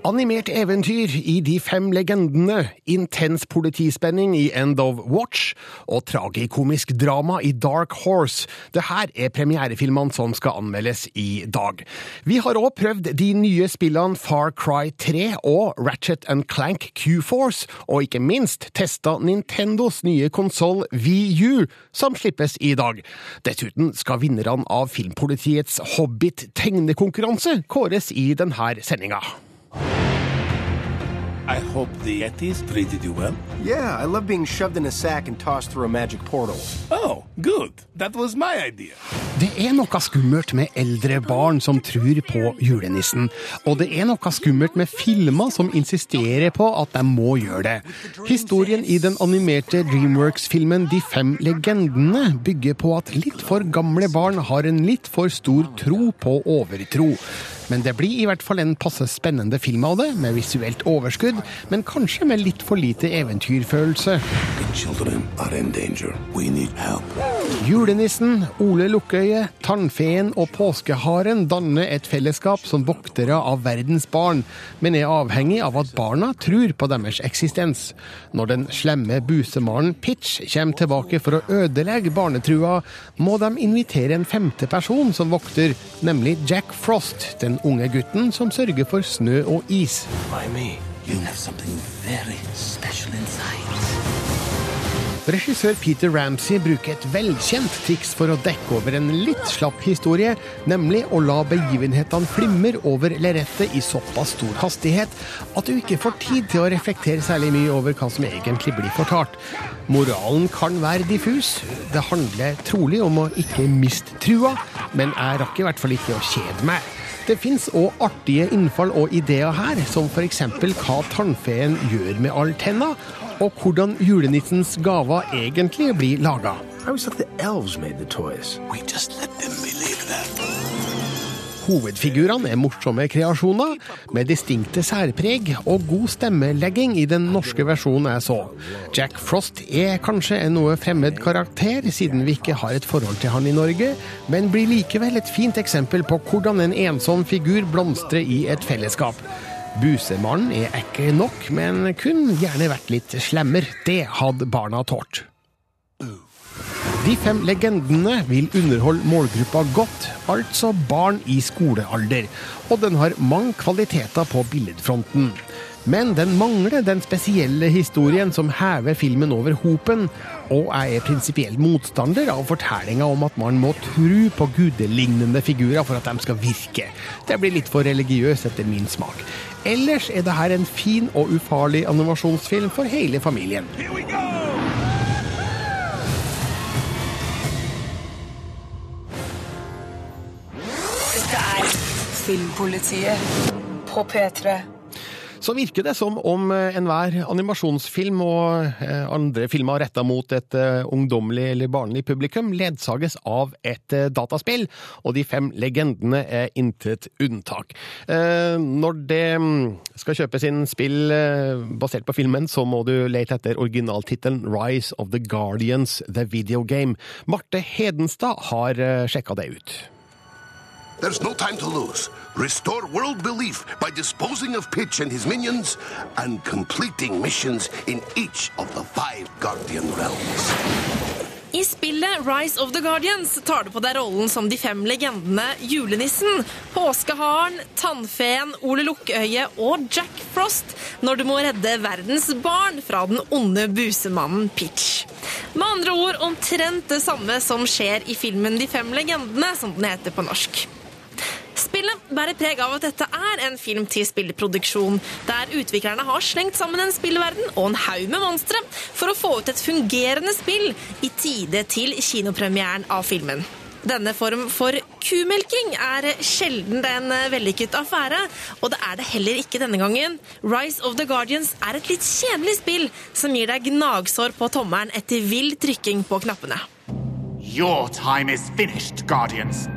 Animert eventyr i De fem legendene, intens politispenning i End of Watch og tragikomisk drama i Dark Horse. Det her er premierefilmene som skal anmeldes i dag. Vi har òg prøvd de nye spillene Far Cry 3 og Ratchet and Clank Q-Force, og ikke minst testa Nintendos nye konsoll VU, som slippes i dag. Dessuten skal vinnerne av Filmpolitiets Hobbit-tegnekonkurranse kåres i denne sendinga. I hope the Yetis treated you well. Yeah, I love being shoved in a sack and tossed through a magic portal. Oh, good. That was my idea. Det er noe skummelt med eldre barn som tror på julenissen. Og det er noe skummelt med filmer som insisterer på at de må gjøre det. Historien i den animerte Dreamworks-filmen De fem legendene bygger på at litt for gamle barn har en litt for stor tro på overtro. Men det blir i hvert fall en passe spennende film av det, med visuelt overskudd, men kanskje med litt for lite eventyrfølelse. Julenissen, Ole Lukkøye, Tannfeen og Påskeharen danner et fellesskap som voktere av verdens barn, men er avhengig av at barna tror på deres eksistens. Når den slemme busemaren Pitch kommer tilbake for å ødelegge barnetrua, må de invitere en femte person som vokter, nemlig Jack Frost, den unge gutten som sørger for snø og is. Why me? You have something very special inside. Regissør Peter Ramsey bruker et velkjent triks for å dekke over en litt slapp historie, nemlig å la begivenhetene flimre over lerretet i såpass stor hastighet at du ikke får tid til å reflektere særlig mye over hva som egentlig blir fortalt. Moralen kan være diffus. Det handler trolig om å ikke miste trua, men jeg rakk i hvert fall ikke å kjede meg. Det fins òg artige innfall og ideer her, som f.eks. hva tannfeen gjør med alle tenna, og hvordan julenissens gaver egentlig blir laga. I always thought the elves made the toys. We just let them believe that. Hovedfigurene er morsomme kreasjoner, med distinkte særpreg og god stemmelegging i den norske versjonen jeg så. Jack Frost er kanskje en noe fremmed karakter, siden vi ikke har et forhold til han i Norge, men blir likevel et fint eksempel på hvordan en ensom figur blomstrer i et fellesskap. Busemannen er ekkel nok, men kunne gjerne vært litt slemmer. Det hadde barna tålt. De fem legendene vil underholde målgruppa godt, altså barn i skolealder, og den har mange kvaliteter på billedfronten. Men den mangler den spesielle historien som hever filmen over hopen, og jeg er prinsipiell motstander av fortellinga om at man må tro på gudelignende figurer for at de skal virke. Det blir litt for religiøst etter min smak. Ellers er dette en fin og ufarlig animasjonsfilm for hele familien. Here we go! Filmpolitiet på P3. Så virker det som om eh, enhver animasjonsfilm og eh, andre filmer retta mot et eh, ungdommelig eller barnlig publikum ledsages av et dataspill, og de fem legendene er intet unntak. Når det mm, skal kjøpes inn spill basert på filmen, så må du lete etter originaltittelen Rise of the Guardians The Video Game. Marte Hedenstad har sjekka det ut. There's no time to lose. Restore world belief by disposing of Pitch and his minions and completing missions in each of the five Guardian realms. I spillet Rise of the Guardians tar du på deg rollen som de fem legendene julenissen, påskeharen, tannfeen, Ole Lukkøye og Jack Frost når du må redde verdens barn fra den onde busemannen Pitch. Med andre ord omtrent det samme som skjer i filmen De fem legendene, som den heter på norsk. Bærer preg av at dette er en film til spillproduksjon, der utviklerne har slengt sammen en spillverden og en haug med monstre for å få ut et fungerende spill i tide til kinopremieren av filmen. Denne form for kumelking er sjelden en vellykket affære, og det er det heller ikke denne gangen. Rise of the Guardians er et litt kjedelig spill som gir deg gnagsår på tommelen etter vill trykking på knappene. Your time is finished, Guardians.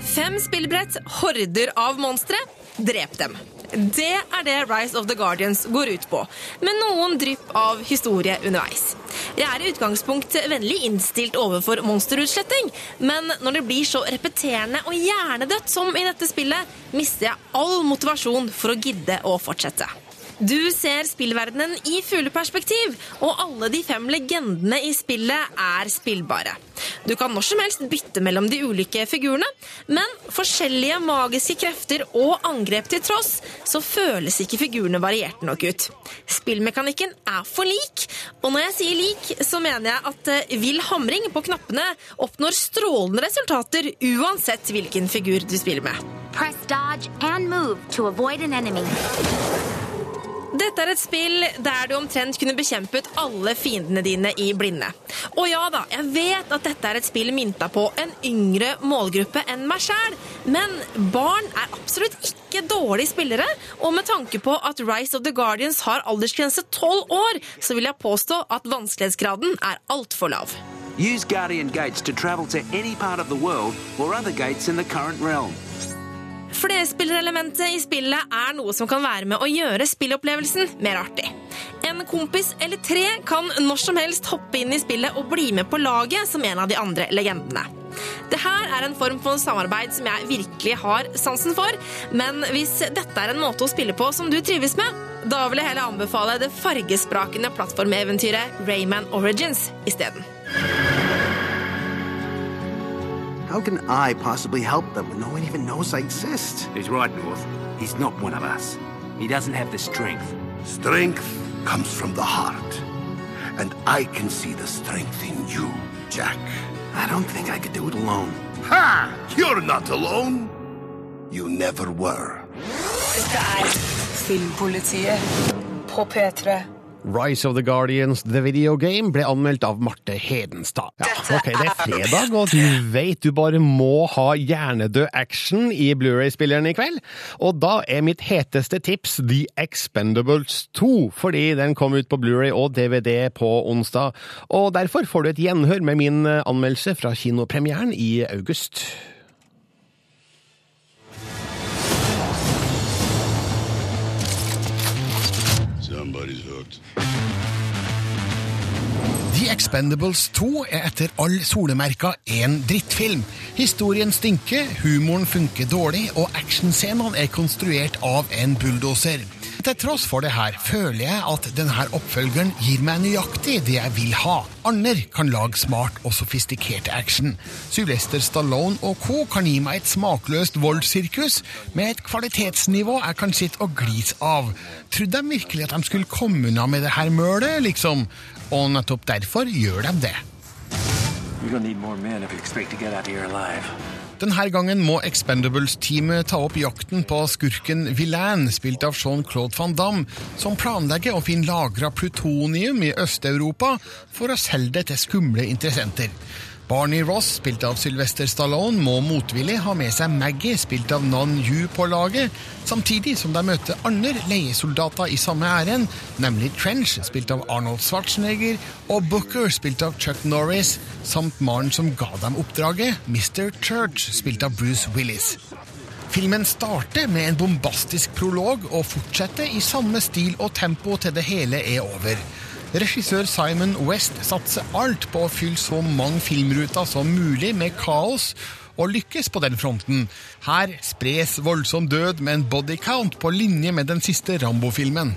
Fem spillbrett, horder av monstre. Drep dem. Det er det Rise of the Guardians går ut på, med noen drypp av historie underveis. Jeg er i utgangspunktet vennlig innstilt overfor monsterutsletting, men når det blir så repeterende og hjernedødt som i dette spillet, mister jeg all motivasjon for å gidde å fortsette. Du ser spillverdenen i fugleperspektiv, og alle de fem legendene i spillet er spillbare. Du kan når som helst bytte mellom de ulike figurene, men forskjellige magiske krefter og angrep til tross, så føles ikke figurene varierte nok ut. Spillmekanikken er for lik, og når jeg sier lik, så mener jeg at eh, vill hamring på knappene oppnår strålende resultater uansett hvilken figur du spiller med. Press dodge and move to avoid an enemy. Dette er et spill der du omtrent kunne bekjempet alle fiendene dine i blinde. Og ja da, jeg vet at dette er et spill mynta på en yngre målgruppe enn meg sjæl, men barn er absolutt ikke dårlige spillere, og med tanke på at Rise of the Guardians har aldersgrense tolv år, så vil jeg påstå at vanskelighetsgraden er altfor lav. Use Guardian Gates to travel to any part of the world or other gates in the current realm. Flerspillerelementet i spillet er noe som kan være med å gjøre spillopplevelsen mer artig. En kompis eller tre kan når som helst hoppe inn i spillet og bli med på laget som en av de andre legendene. Det her er en form for samarbeid som jeg virkelig har sansen for, men hvis dette er en måte å spille på som du trives med, da vil jeg heller anbefale det fargesprakende plattformeventyret Rayman Origins isteden. How can I possibly help them when no one even knows I exist? He's right, North. He's not one of us. He doesn't have the strength. Strength comes from the heart. And I can see the strength in you, Jack. I don't think I could do it alone. Ha! You're not alone. You never were. Dette er Filmpolitiet på P3. Rise of the Guardians The Video Game ble anmeldt av Marte Hedenstad. Ja, ok, Det er fredag, og du vet du bare må ha hjernedød action i Blu-ray-spilleren i kveld. Og da er mitt heteste tips The Expendables 2, fordi den kom ut på Blu-ray og DVD på onsdag. Og derfor får du et gjenhør med min anmeldelse fra kinopremieren i august. Hooked. The Expendables 2 er etter all solemerka en drittfilm. Historien stinker, humoren funker dårlig, og actionscenene er konstruert av en bulldoser. Til tross for det her føler jeg at denne oppfølgeren gir meg nøyaktig det jeg vil ha. Ander kan lage smart og sofistikert action. Sylvester Stallone og co. kan gi meg et smakløst voldssirkus med et kvalitetsnivå jeg kan sitte og glise av. Trodde de virkelig at de skulle komme unna med det her mølet, liksom? Og nettopp derfor gjør de det. You're gonna need more men if you expect to get out of here alive. Denne gangen må Expendables-teamet ta opp jakten på skurken Villain, spilt av Jean-Claude van Damme, som planlegger å finne lagra plutonium i Øst-Europa for å selge det til skumle interessenter. Barney Ross, spilt av Sylvester Stallone, må motvillig ha med seg Maggie, spilt av Nan Yu, på laget, samtidig som de møter andre leiesoldater i samme ærend, nemlig Trench, spilt av Arnold Schwarzenegger, og Booker, spilt av Chuck Norris, samt mannen som ga dem oppdraget, Mr. Church, spilt av Bruce Willis. Filmen starter med en bombastisk prolog og fortsetter i samme stil og tempo til det hele er over. Regissør Simon West satser alt på å fylle så mange filmruter som mulig med kaos, og lykkes på den fronten. Her spres voldsom død med en bodycount på linje med den siste Rambo-filmen.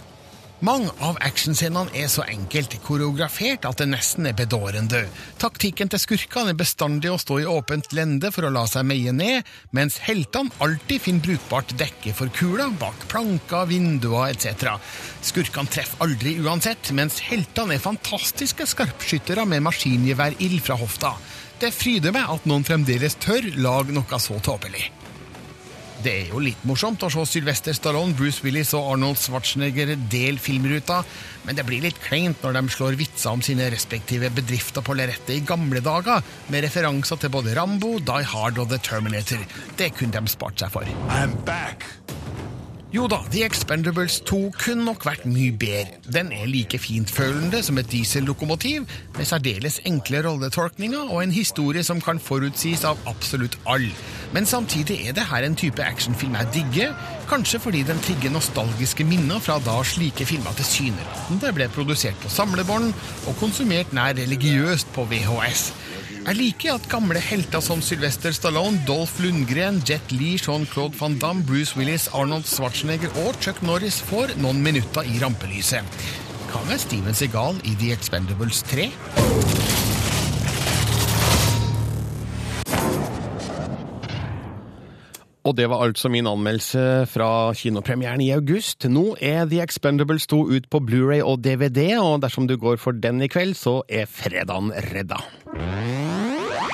Mange av actionscenene er så enkelt koreografert at det nesten er bedårende. Taktikken til skurkene er bestandig å stå i åpent lende for å la seg meie ned, mens heltene alltid finner brukbart dekke for kula bak planker, vinduer etc. Skurkene treffer aldri uansett, mens heltene er fantastiske skarpskyttere med maskingeværild fra hofta. Det fryder meg at noen fremdeles tør lage noe så tåpelig. Det er jo litt morsomt å se Sylvester Stallone, Bruce Willis og Arnold Schwarzenegger del filmruta, men det blir litt kleint når de slår vitser om sine respektive bedrifter på lerretet i gamle dager, med referanser til både Rambo, Die Hard og The Terminator. Det kunne de spart seg for. I'm back. Jo da, The Expendables 2 kunne nok vært mye bedre. Den er like fintfølende som et diesellokomotiv, med særdeles enkle rolletolkninger og en historie som kan forutsies av absolutt alle. Men samtidig er det her en type actionfilm jeg digger, kanskje fordi den trigger nostalgiske minner fra da slike filmer til syne. ble produsert på samlebånd og konsumert nær religiøst på VHS. Jeg liker at gamle helter som Sylvester Stallone, Dolph Lundgren, Jet Li, Jean-Claude van Damme, Bruce Willis, Arnold Schwarzenegger og Chuck Norris får noen minutter i rampelyset. Hva med Steven Segal i The Expendables 3? Og det var altså min anmeldelse fra kinopremieren i august. Nå er The Expendables 2 ut på Blu-ray og DVD, og dersom du går for den i kveld, så er fredagen redda.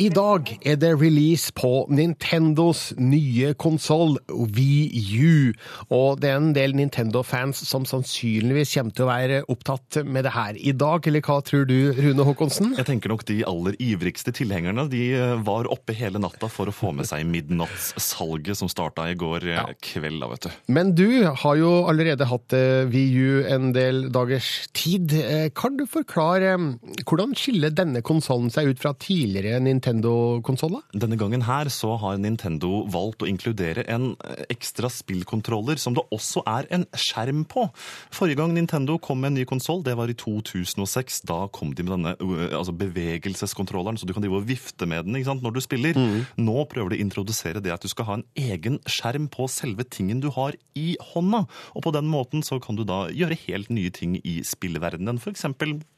I dag er det release på Nintendos nye konsoll, VU. Og det er en del Nintendo-fans som sannsynligvis kommer til å være opptatt med det her i dag. Eller hva tror du, Rune Håkonsen? Jeg tenker nok de aller ivrigste tilhengerne de eh, var oppe hele natta for å få med seg midnattssalget som starta i går eh, ja. kveld. vet du. Men du har jo allerede hatt VU en del dagers tid. Eh, kan du forklare hvordan skiller denne konsollen seg ut fra tidligere Nintendo? Nintendo-konsoller? Denne gangen her så har Nintendo valgt å inkludere en eh, ekstra spillkontroller som det også er en skjerm på. Forrige gang Nintendo kom med en ny konsoll, det var i 2006. Da kom de med denne altså bevegelseskontrolleren, så du kan drive og vifte med den sant, når du spiller. Mm. Nå prøver de å introdusere det at du skal ha en egen skjerm på selve tingen du har i hånda. Og på den måten så kan du da gjøre helt nye ting i spillverdenen. F.eks.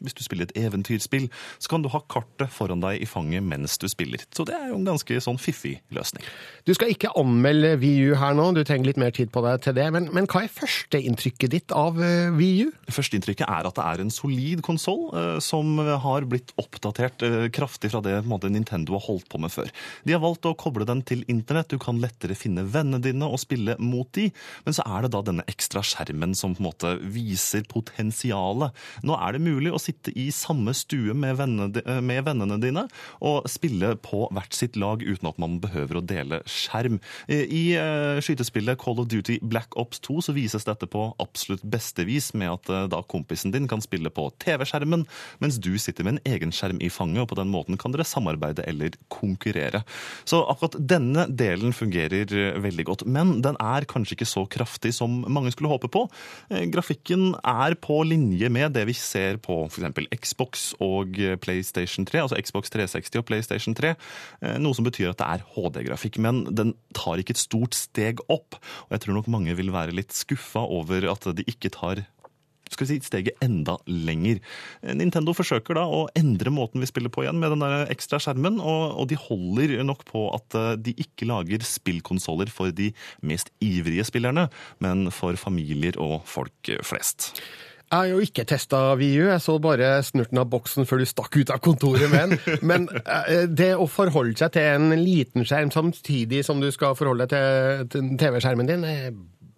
hvis du spiller et eventyrspill, så kan du ha kartet foran deg i fanget mens du spiller. Så det er jo en ganske sånn fiffig løsning. Du skal ikke anmelde VU her nå, du trenger litt mer tid på deg til det. Men, men hva er førsteinntrykket ditt av uh, eh, VU? Førsteinntrykket er at det er en solid konsoll uh, som har blitt oppdatert uh, kraftig fra det måte, Nintendo har holdt på med før. De har valgt å koble den til internett, du kan lettere finne vennene dine og spille mot de, men så er det da denne ekstra skjermen som på en måte viser potensialet. Nå er det mulig å sitte i samme stue med vennene, med vennene dine og spille spille på hvert sitt lag uten at man behøver å dele skjerm. I eh, skytespillet Call of Duty Black Ops 2 så vises dette på absolutt beste vis, med at eh, da kompisen din kan spille på TV-skjermen, mens du sitter med en egen skjerm i fanget, og på den måten kan dere samarbeide eller konkurrere. Så akkurat denne delen fungerer eh, veldig godt, men den er kanskje ikke så kraftig som mange skulle håpe på. Grafikken er på linje med det vi ser på f.eks. Xbox og PlayStation 3, altså Xbox 360 og PlayStation PlayStation 3. Eh, noe som betyr at det er HD-grafikk. Men den tar ikke et stort steg opp. Og jeg tror nok mange vil være litt skuffa over at de ikke tar skal vi si, steget enda lenger. Eh, Nintendo forsøker da å endre måten vi spiller på igjen med den der ekstra skjermen, og, og de holder nok på at eh, de ikke lager spillkonsoller for de mest ivrige spillerne, men for familier og folk flest. Jeg har jo ikke testa VU, jeg så bare snurten av boksen før du stakk ut av kontoret med den. Men eh, det å forholde seg til en liten skjerm samtidig som du skal forholde deg til TV-skjermen din,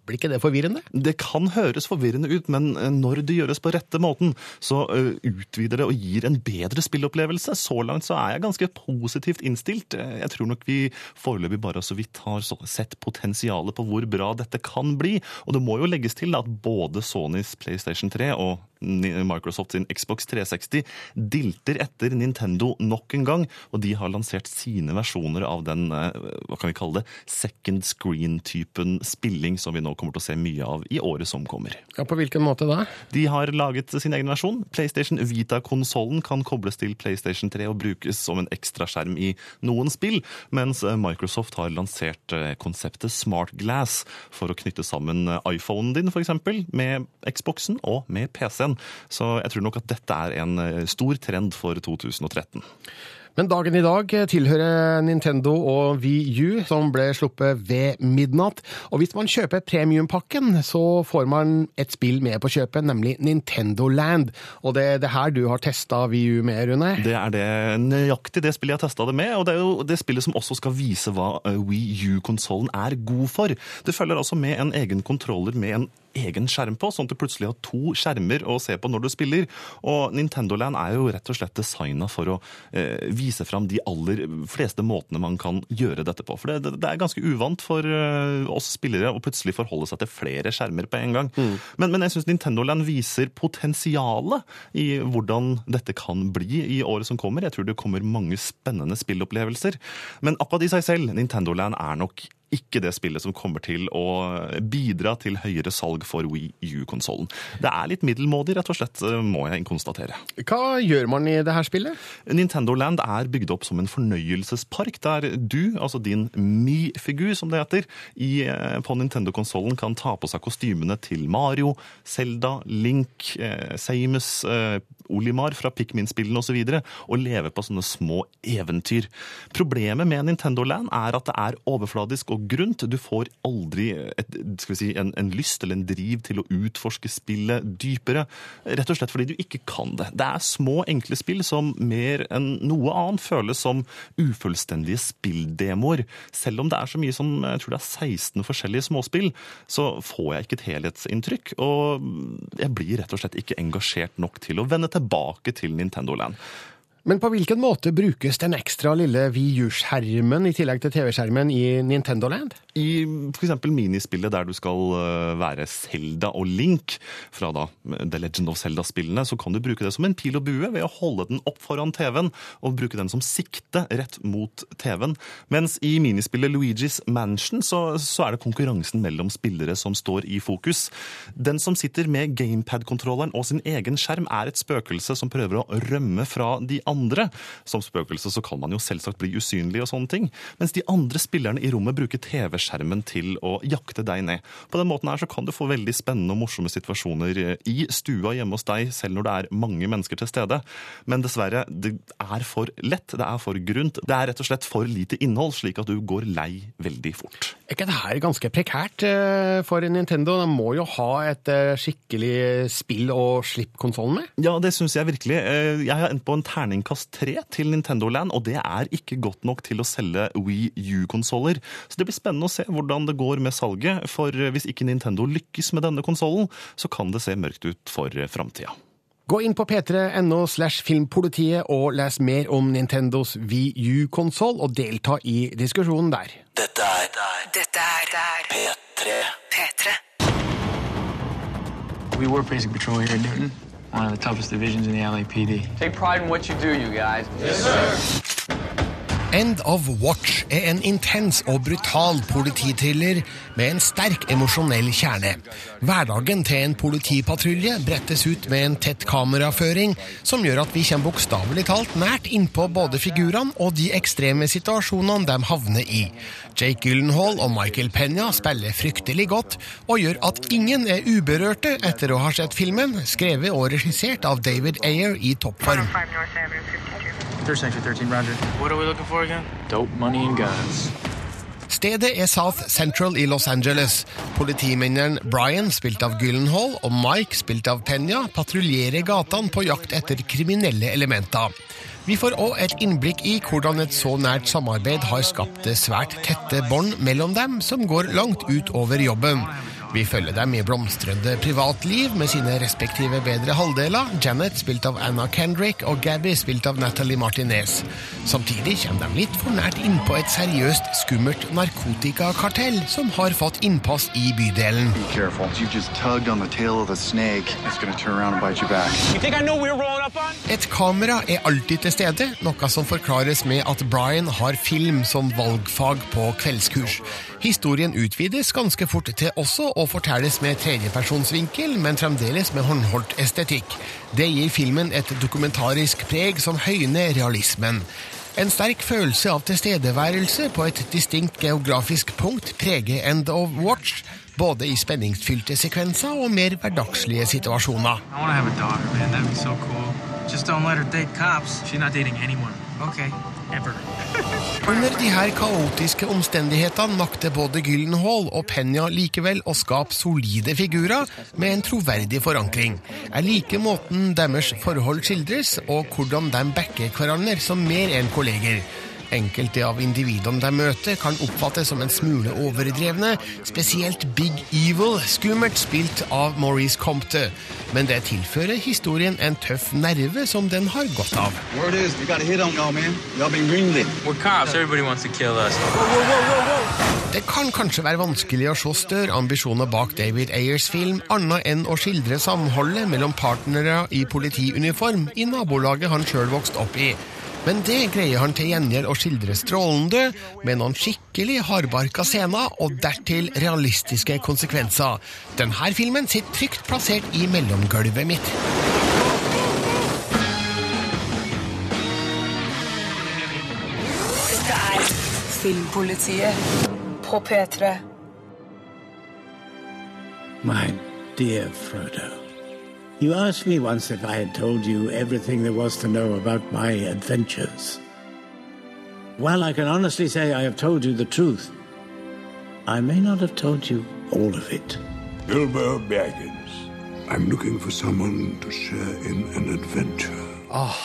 blir ikke det forvirrende? Det kan høres forvirrende ut, men eh, når det gjøres på rette måten, så eh, utvider det og gir en bedre spillopplevelse. Så langt så er jeg ganske positivt innstilt. Eh, jeg tror nok vi foreløpig bare så vidt har sett potensialet på hvor bra dette kan bli. Og det må jo legges til at både Sonys PlayStation 3 og Microsoft sin Xbox 360 dilter etter Nintendo nok en gang, og de har lansert sine versjoner av den hva kan vi kalle det, second screen-typen spilling som vi nå kommer til å se mye av i året som kommer. Ja, På hvilken måte da? De har laget sin egen versjon. PlayStation Vita-konsollen kan kobles til PlayStation 3 og brukes som en ekstraskjerm i noen spill, mens eh, Microsoft har lansert eh, konseptet Smart Glass for å knytte sammen eh, iPhonen din f.eks. med Xboxen og med PC-en. Så jeg tror nok at dette er en stor trend for 2013. Men dagen i dag tilhører Nintendo og Wii U, som ble sluppet ved midnatt. Og hvis man kjøper premiumpakken, så får man et spill med på kjøpet, nemlig Nintendo Land. Og det er det her du har testa Wii U med, Rune? Det er det nøyaktig det spillet jeg har testa det med, og det er jo det spillet som også skal vise hva eh, Wii U-konsollen er god for. Det følger altså med en egen kontroller med en egen skjerm på, sånn at du plutselig har to skjermer å se på når du spiller. Og Nintendo Land er jo rett og slett designa for å eh, vise fram de aller fleste måtene man kan gjøre dette på. For det, det er ganske uvant for eh, oss spillere å plutselig forholde seg til flere skjermer på en gang. Men, men jeg syns Nintendo Land viser potensialet i hvordan dette kan bli i året som kommer. Jeg tror det kommer mange spennende spillopplevelser. Men akkurat i seg selv, Nintendo Land er nok ikke det spillet som kommer til å bidra til høyere salg for Wii U-konsollen. Det er litt middelmådig, rett og slett, må jeg konstatere. Hva gjør man i det her spillet? Nintendo Land er bygd opp som en fornøyelsespark, der du, altså din Mi-figur som det heter, i, eh, på Nintendo-konsollen kan ta på seg kostymene til Mario, Zelda, Link, eh, Samus, eh, Olimar fra Pikmin-spillene osv. Og, så og leve på sånne små eventyr. Problemet med Nintendo Land er at det er overfladisk og grunt. Du får aldri et, si, en, en, lyst eller en driv til å utforske spillet dypere. Rett og slett fordi du ikke kan det. Det er små, enkle spill som mer enn noe annet føles som ufullstendige spilldemoer. Selv om det er så mye som jeg tror det er 16 forskjellige småspill, så får jeg ikke et helhetsinntrykk. Og jeg blir rett og slett ikke engasjert nok til å vende tilbake til Nintendo Land. Men på hvilken måte brukes den ekstra lille Wii U-skjermen i tillegg til TV-skjermen i Nintendo Land? I f.eks. minispillet der du skal eh, være Zelda og Link fra da The Legend of Zelda-spillene, så kan du bruke det som en pil og bue ved å holde den opp foran TV-en og bruke den som sikte rett mot TV-en. Mens i minispillet Luigi's Mansion så, så, er det konkurransen mellom spillere som står i fokus. Den som sitter med gamepad-kontrolleren og sin egen skjerm, er et spøkelse som prøver å rømme fra de andre andre. Som spøkelse så kan man jo selvsagt bli usynlig og sånne ting. Mens de andre spillerne i rommet bruker TV-skjermen til å jakte deg ned. På den måten her så kan du få veldig spennende og morsomme situasjoner i stua hjemme hos deg, selv når det er mange mennesker til stede. Men dessverre, det er for lett, det er for grunt. Det er rett og slett for lite innhold, slik at du går lei veldig fort. Er ikke det her ganske prekært eh, for Nintendo? De må jo ha et eh, skikkelig spill å slippe konsollen med? Ja, det syns jeg virkelig. Eh, jeg har endt på en terning terningkast 3 til Nintendo Land, og det er ikke godt nok til å selge Wii U-konsoller. Så det blir spennende å se hvordan det går med salget, for hvis ikke Nintendo lykkes med denne konsollen, så kan det se mørkt ut for framtida. Gå inn på p3.no slash filmpolitiet og les mer om Nintendos Wii U-konsoll, og delta i diskusjonen der. Dette er, Dette er P3. P3. We were basic patrol here in Newton. One of the toughest divisions in the LAPD. Take pride in what you do, you guys. Yes, sir. End of Watch er en intens og brutal politithriller med en sterk emosjonell kjerne. Hverdagen til en politipatrulje brettes ut med en tett kameraføring som gjør at vi kommer bokstavelig talt nært innpå både figurene og de ekstreme situasjonene de havner i. Jake Gyllenhaal og Michael Penya spiller fryktelig godt og gjør at ingen er uberørte etter å ha sett filmen, skrevet og regissert av David Ayer i toppform. Section 13, Roger. What are we looking for again? Dope, money and guns. Stedet er South Central i Los Angeles. Politimennene Brian, spilt av Gyllenhaal, og Mike, spilt av Penya, patruljerer gatene på jakt etter kriminelle elementer. Vi får òg et innblikk i hvordan et så nært samarbeid har skapt svært tette bånd mellom dem, som går langt ut over jobben. Vi følger dem i blomstrende privatliv med sine respektive bedre halvdeler, Janet spilt av Anna Kendrick og Gabby spilt av Natalie Martinez. Samtidig kommer de litt for nært innpå et seriøst skummelt narkotikakartell som har fått innpass i bydelen. Et kamera er alltid til stede, noe som forklares med at Brian har film som valgfag på kveldskurs. Historien utvides ganske fort til også å fortelles med tredjepersonsvinkel, men fremdeles med håndholdt estetikk. Det gir filmen et dokumentarisk preg som høyner realismen. En sterk følelse av tilstedeværelse på et distinkt geografisk punkt preger End of Watch, både i spenningsfylte sekvenser og mer hverdagslige situasjoner. Okay. Under de her kaotiske omstendighetene makter både Gyllenhaal og Penya likevel å skape solide figurer med en troverdig forankring. Jeg liker måten deres forhold skildres, og hvordan de backer hverandre som mer enn kolleger. Enkelte av individene de møter, kan oppfattes som en smule overdrevne, spesielt Big Evil, skummelt spilt av Maurice Compte. Men det tilfører historien en tøff nerve som den har godt av. Det kan kanskje være vanskelig å se større ambisjoner bak David Ayers film, annet enn å skildre samholdet mellom partnere i politiuniform i nabolaget han sjøl vokste opp i. Men det greier han til gjengjeld å skildre strålende, med noen skikkelig hardbarka scener og dertil realistiske konsekvenser. Denne filmen sitter trygt plassert i mellomgulvet mitt. Dette er Filmpolitiet på P3. My dear Frodo, you asked me once if I had told you everything there was to know about my adventures. Well, I can honestly say I have told you the truth. I may not have told you all of it. Bilbo Baggins. I'm looking for someone to share in an adventure. Ah,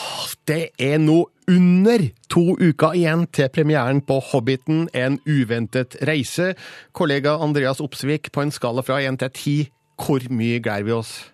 det er nå under to uker igjen til premieren på Hobbiten, en uventet reise. Kollega Andreas Opsvik, på en skala fra én til ti, hvor mye gleder vi oss?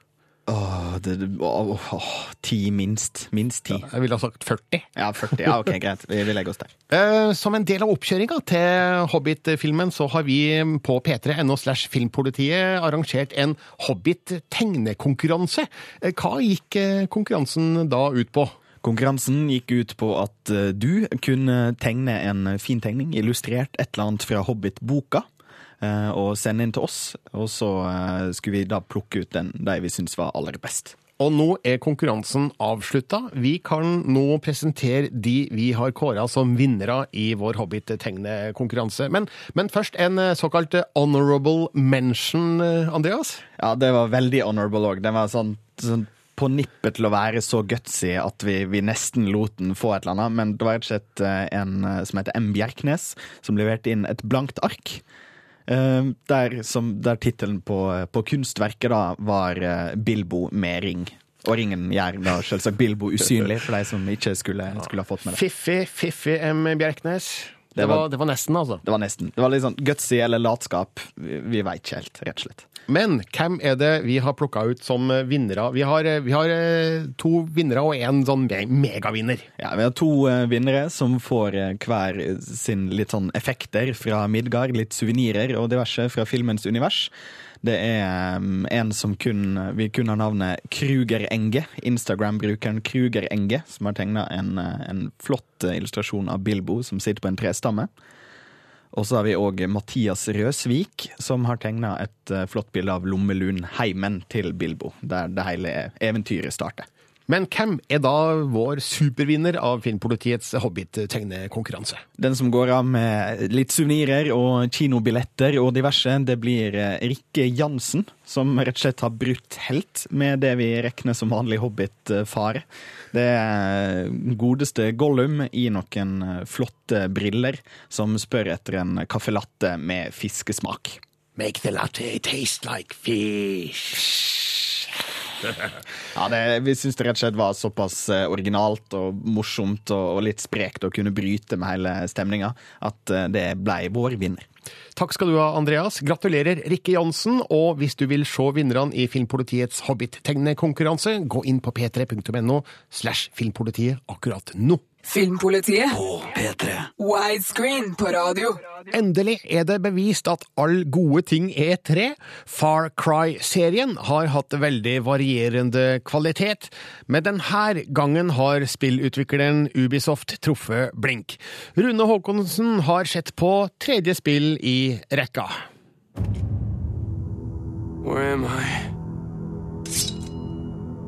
Åh, det, åh, åh, ti minst. Minst ti. Jeg ville ha sagt 40. Ja, 40. Ja, ok, greit. Vi, vi legger oss der. Eh, Som en del av oppkjøringa til Hobbit-filmen, så har vi på p3.no slash filmpolitiet arrangert en Hobbit-tegnekonkurranse. Eh, Hva gikk eh, konkurransen da ut på? Konkurransen gikk ut på at eh, du kunne tegne en fin tegning, illustrert et eller annet fra Hobbit-boka, og sende inn til oss. Og så eh, skulle vi da plukke ut den de vi syns var aller best. Og nå er konkurransen avslutta. Vi kan nå presentere de vi har kåra som vinnere i vår Hobbit-tegnekonkurranse. Men, men først en eh, såkalt honorable mention, eh, Andreas. Ja, det var veldig honorable òg. Den var sånn, sånn på nippet til å være så gutsy at vi, vi nesten lot den få et eller annet. Men det var rett og slett eh, en eh, som heter M. Bjerknes, som leverte inn et blankt ark. Eh, der som, der tittelen på, på kunstverket da var eh, 'Bilbo med ring'. Og ringen gjør da selvsagt Bilbo usynlig, for de som ikke skulle, skulle ha fått med det. Fiffig, fiffig M. Bjerknes. Det var, det var nesten, altså. Det var nesten. Det var litt sånn gutsy eller latskap. Vi, vi veit ikke helt, rett og slett. Men hvem er det vi har plukka ut som vinnere? Vi har, vi har eh, to vinnere og én sånn megavinner. Ja, Vi har to eh, vinnere som får eh, hver sin litt sånn effekter fra Midgard, litt suvenirer og diverse fra filmens univers. Det er um, en som kun, vi kun har navnet Kruger Enge, Instagram-brukeren Kruger Enge, som har tegna en, eh, en flott eh, illustrasjon av Bilbo som sitter på en trestamme. Og så har vi òg Mathias Røsvik, som har tegna et eh, flott bilde av Lommelunheimen til Bilbo, der det hele eventyret starter. Men hvem er da vår supervinner av Filmpolitiets Hobbit-tegnekonkurranse? Den som går av med litt suvenirer og kinobilletter og diverse, det blir eh, Rikke Jansen, som rett og slett har brutt helt med det vi regner som vanlig Hobbit-fare. Det er godeste Gollum i noen eh, flotte briller, som spør etter en caffè latte med fiskesmak. Make the latte taste like fish. Ja, det, Vi syns det rett og slett var såpass eh, originalt og morsomt og, litt sprekt å kunne bryte med hele stemninga at eh, det ble vår vinner. Takk skal du ha, Andreas. Gratulerer, Rikke Jansen. Og hvis du vil se vinnerne i Filmpolitiets Hobbit-tegnekonkurranse, gå inn på p3.no slash filmpolitiet akkurat nå. Filmpolitiet på P3. Widescreen på radio. Endelig er det bevist at all gode ting er tre. Far Cry-serien har hatt veldig varierende kvalitet, men denne gangen har spillutvikleren Ubisoft truffet blink. Rune Haakonsen har sett på tredje spill i rekka. Where am I?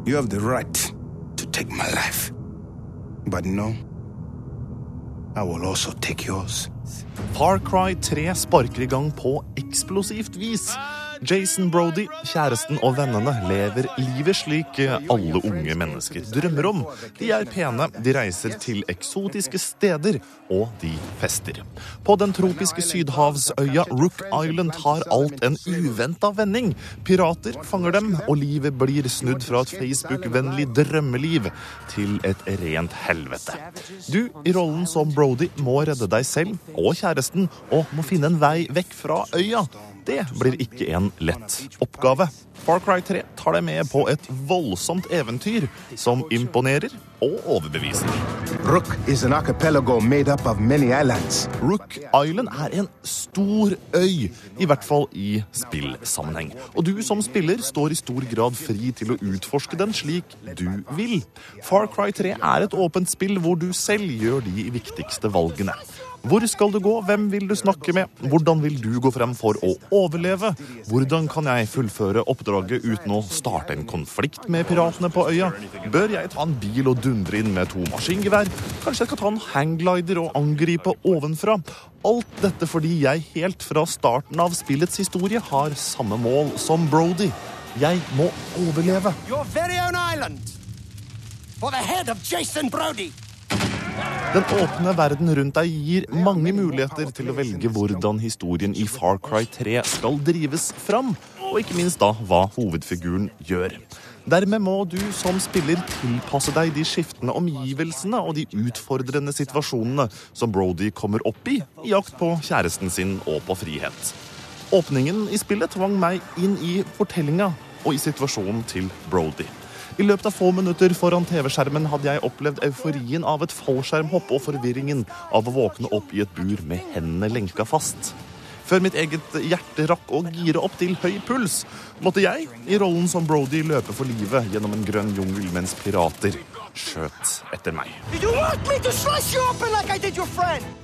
You have the right to take my life. But no, I will also take yours. Far Cry 3 sparker i gang på eksplosivt vis. Jason Brody, kjæresten og vennene lever livet slik alle unge mennesker drømmer om. De er pene, de reiser til eksotiske steder, og de fester. På den tropiske sydhavsøya Rook Island har alt en uventa vending. Pirater fanger dem, og livet blir snudd fra et Facebook-vennlig drømmeliv til et rent helvete. Du i rollen som Brody må redde deg selv og kjæresten, og må finne en vei vekk fra øya. Det blir ikke en lett oppgave. Far Cry 3 tar deg med på et voldsomt eventyr som imponerer og overbeviser. Rook is an made up of many. Rook Island er en stor øy, i hvert fall i spillsammenheng. Og du som spiller står i stor grad fri til å utforske den slik du vil. Far Cry 3 er et åpent spill hvor du selv gjør de viktigste valgene. Hvor skal du gå, hvem vil du snakke med, hvordan vil du gå frem for å overleve? Hvordan kan jeg fullføre oppdraget uten å starte en konflikt med piratene på øya? Bør jeg ta en bil og dundre inn med to maskingevær? Kanskje jeg skal ta en hangglider og angripe ovenfra? Alt dette fordi jeg helt fra starten av spillets historie har samme mål som Brody. Jeg må overleve. Your very own island. For the head of Jason Brody. Den åpne verden rundt deg gir mange muligheter til å velge hvordan historien i Far Cry 3 skal drives fram, og ikke minst da hva hovedfiguren gjør. Dermed må du som spiller tilpasse deg de skiftende omgivelsene og de utfordrende situasjonene som Brody kommer opp i i jakt på kjæresten sin og på frihet. Åpningen i spillet tvang meg inn i fortellinga og i situasjonen til Brody. I løpet av få minutter foran TV-skjermen hadde jeg opplevd euforien av et fallskjermhopp og forvirringen av å våkne opp i et bur med hendene lenka fast. Før mitt eget hjerte rakk å gire opp til høy puls, måtte jeg, i rollen som Brody, løpe for livet gjennom en grønn jungel mens pirater skjøt etter meg.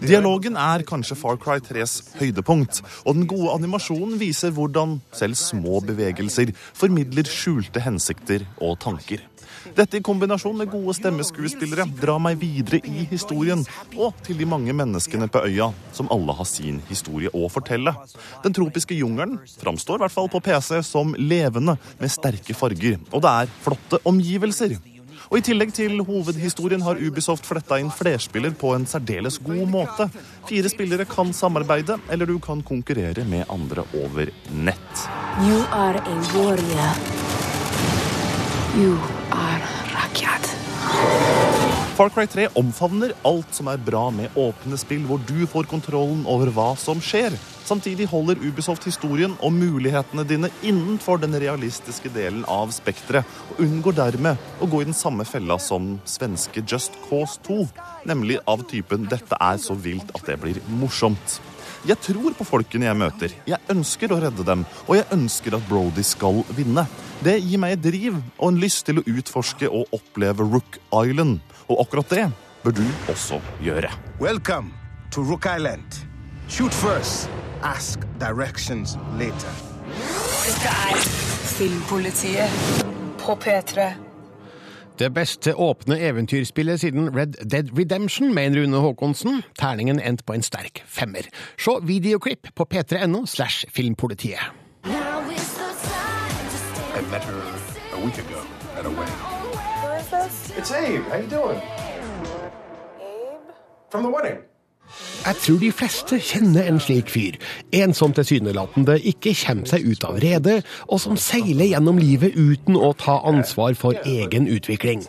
Dialogen er kanskje Far Cry 3s høydepunkt, og den gode animasjonen viser hvordan selv små bevegelser formidler skjulte hensikter og tanker. Dette i kombinasjon med gode stemmeskuespillere drar meg videre i historien og til de mange menneskene på øya som alle har sin historie å fortelle. Den tropiske jungelen framstår i hvert fall på PC som levende med sterke farger, og det er flotte omgivelser. Og I tillegg til hovedhistorien har Ubisoft fletta inn flerspiller på en særdeles god måte. Fire spillere kan samarbeide, eller du kan konkurrere med andre over nett. You are a warrior. You are Rakyat. Far Cry 3 omfavner alt som er bra med åpne spill, hvor du får kontrollen over hva som skjer. Samtidig holder Ubisoft historien og mulighetene dine innenfor den realistiske delen av spekteret, og unngår dermed å gå i den samme fella som svenske Just Cause 2, nemlig av typen 'dette er så vilt at det blir morsomt'. Jeg tror på folkene jeg møter. Jeg ønsker å redde dem, og jeg ønsker at Brody skal vinne. Det gir meg et driv og en lyst til å utforske og oppleve Rook Island. Og akkurat det bør du også gjøre. Welcome to Rook Island. Shoot first, ask directions later. Dette er Filmpolitiet på P3. Det beste åpne eventyrspillet siden Red Dead Redemption, mener en Rune Haakonsen. Terningen endte på en sterk femmer. Se videoklipp på p3.no slash filmpolitiet. It's Abe. How you doing? Abe? From the wedding. Jeg tror de fleste kjenner en slik fyr. En som tilsynelatende ikke kommer seg ut av redet, og som seiler gjennom livet uten å ta ansvar for egen utvikling.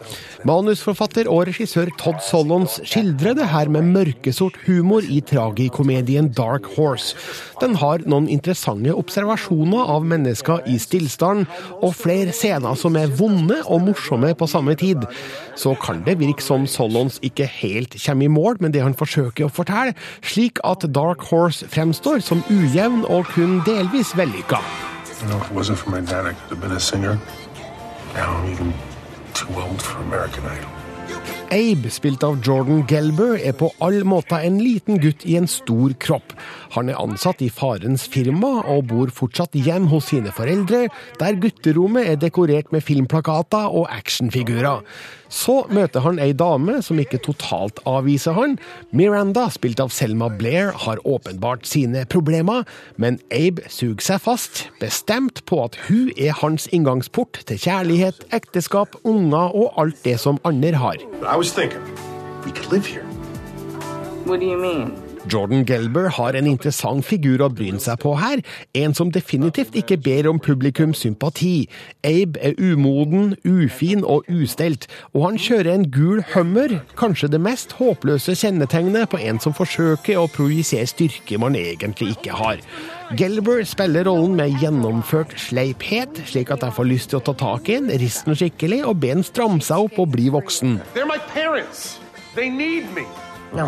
Manusforfatter og regissør Todd Solons skildrer det her med mørkesort humor i tragikomedien Dark Horse. Den har noen interessante observasjoner av mennesker i stillstand, og flere scener som er vonde og morsomme på samme tid. Så kan det virke som Solons ikke helt kommer i mål med det han forsøker å fortelle, slik at Dark Horse fremstår som ujevn og kun delvis vellykka. You know, if it wasn't for my dad, I could have been a singer. Now I'm even too old for American Idol. Abe, spilt av Jordan Gelber, er på all måte en liten gutt i en stor kropp. Han er ansatt i farens firma og bor fortsatt hjem hos sine foreldre, der gutterommet er dekorert med filmplakater og actionfigurer. Så møter han ei dame som ikke totalt avviser han. Miranda, spilt av Selma Blair, har åpenbart sine problemer, men Abe suger seg fast, bestemt på at hun er hans inngangsport til kjærlighet, ekteskap, unger og alt det som andre har. I was thinking, we could live here. What do you mean? Jordan Gelber har en interessant figur å bryne seg på her, en som definitivt ikke ber om publikums sympati. Abe er umoden, ufin og ustelt, og han kjører en gul Hummer, kanskje det mest håpløse kjennetegnet på en som forsøker å projisere styrke man egentlig ikke har. Gelber spiller rollen med gjennomført sleiphet, slik at jeg får lyst til å ta tak i den, riste den skikkelig og be den stramme seg opp og bli voksen. They're my parents. They need me. No.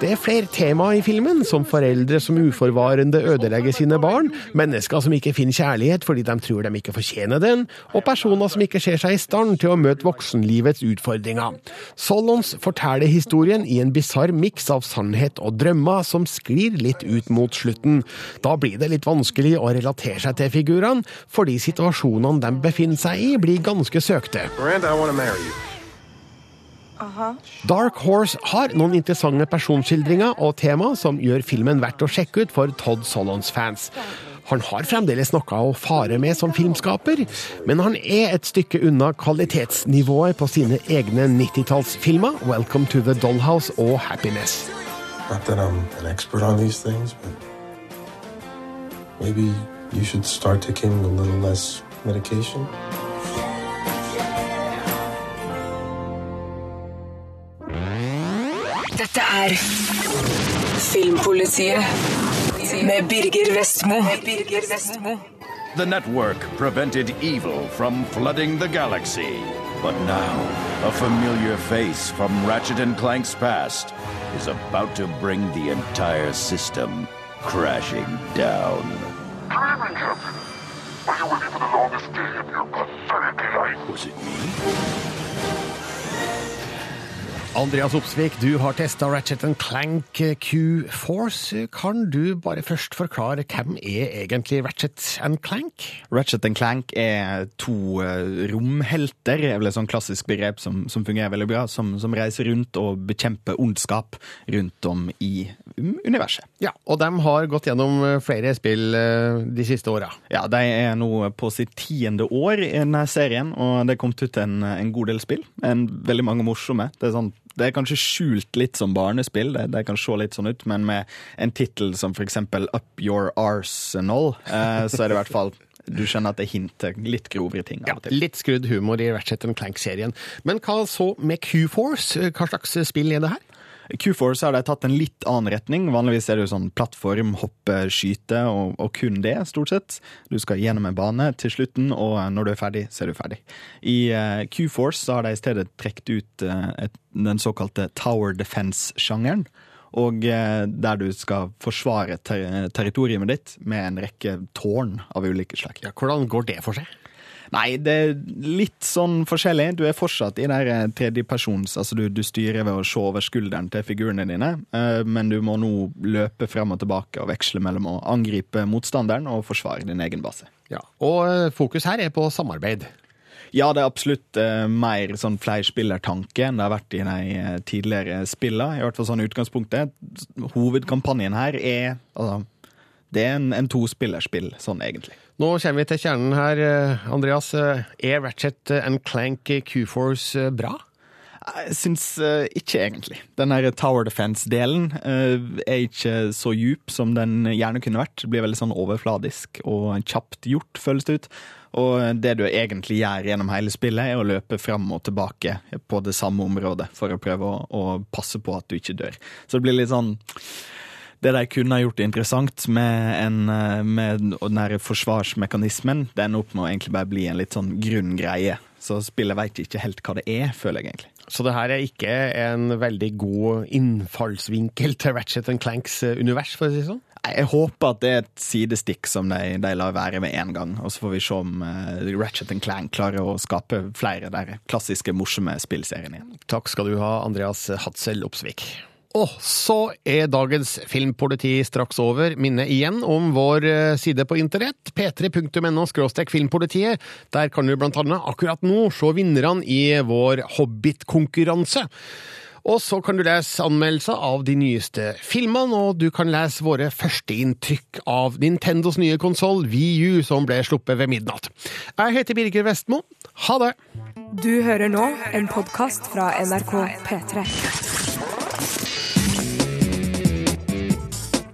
Det er flere tema i filmen, som foreldre som uforvarende ødelegger sine barn, mennesker som ikke finner kjærlighet fordi de tror de ikke fortjener den, og personer som ikke ser seg i stand til å møte voksenlivets utfordringer. Solons forteller historien i en bisarr miks av sannhet og drømmer som sklir litt ut mot slutten. Da blir det litt vanskelig å relatere seg til figurene, fordi situasjonene de befinner seg i, blir ganske søkte. Miranda, I you. Dark Horse har noen interessante personskildringer og tema som gjør filmen verdt å sjekke ut for Todd Solons-fans. Han har fremdeles noe å fare med som filmskaper, men han er et stykke unna kvalitetsnivået på sine egne 90-tallsfilmer, Welcome to the Dollhouse og Happiness. Not that I'm an expert on these things, but maybe you should start taking a little less medication. Dette er Filmpolitiet med Birger Vestmo. The network prevented evil from flooding the galaxy. But now, a familiar face from Ratchet and Clank's past is about to bring the entire system crashing down. Was it me? Andreas Opsvik, du har testa Ratchet Clank Q-Force. Kan du bare først forklare hvem er egentlig Ratchet Clank? Ratchet Clank er to eh, romhelter, er vel et sånn klassisk begrep som, som fungerer veldig bra, som, som reiser rundt og bekjemper ondskap rundt om i universet. Ja, og de har gått gjennom flere spill eh, de siste åra. Ja, de er nå på sitt tiende år i denne serien, og det er kommet ut en, en god del spill. En, veldig mange morsomme. Det er sånn det er kanskje skjult litt som barnespill, det, det kan se litt sånn ut, men med en tittel som for eksempel Up Your Arsenal, eh, så er det i hvert fall du skjønner at det hinter litt grovere ting til. Litt skrudd humor i Ratchet Clank-serien. Men hva så med Q-Force? Hva slags spill er det her? Q-Force har de tatt en litt annen retning. Vanligvis er det jo sånn plattform, hoppe, skyte, og, og, kun det, stort sett. Du skal gjennom en bane til slutten, og når du er ferdig, så er du ferdig. I uh, Q-Force har de i stedet trukket ut uh, et, den såkalte Tower Defense-sjangeren. Og der du skal forsvare ter territoriet ditt med en rekke tårn av ulike slag. Ja, hvordan går det for seg? Nei, det er litt sånn forskjellig. Du er fortsatt i der tredjepersons Altså, du, du, styrer ved å se over skulderen til figurene dine, men du må nå løpe frem og tilbake og veksle mellom å angripe motstanderen og forsvare din egen base. Ja, Og fokus her er på samarbeid. Ja, det er absolutt uh, mer sånn flerspillertanke enn det har vært i de tidligere spillene. I hvert fall sånn utgangspunktet. Hovedkampanjen her er altså, det er en, en tospillerspill, sånn egentlig. Nå kommer vi til kjernen her, Andreas. Er Ratchet and Clank Q-Force bra? Jeg syns ikke egentlig. Den her Tower Defense-delen er ikke så djup som den gjerne kunne vært. Det blir veldig sånn overfladisk og kjapt gjort, føles det ut. Og det du egentlig gjør gjennom hele spillet, er å løpe fram og tilbake på det samme området for å prøve å, å passe på at du ikke dør. Så det blir litt sånn det de kunne ha gjort interessant med, en, med den forsvarsmekanismen, det ender opp med å egentlig bare bli en litt sånn grunn greie. Så spillet veit ikke helt hva det er, føler jeg egentlig. Så det her er ikke en veldig god innfallsvinkel til Ratchet Clanks univers, for å si det sånn? Jeg håper at det er et sidestikk som de, de lar være med en gang. Og så får vi se om uh, Ratchet Clank klarer å skape flere der klassiske, morsomme spillseriene igjen. Takk skal du ha, Andreas Hadsel Opsvik. Og så er dagens Filmpoliti straks over. Minne igjen om vår eh, side på internett, p3.no filmpolitiet. Der kan du blant annet akkurat nå se vinnerne i vår Hobbit-konkurranse. Og så kan du lese anmeldelser av de nyeste filmene, og du kan lese våre førsteinntrykk av Nintendos nye konsoll VU, som ble sluppet ved midnatt. Jeg heter Birger Vestmo. Ha det! Du hører nå en podkast fra NRK P3.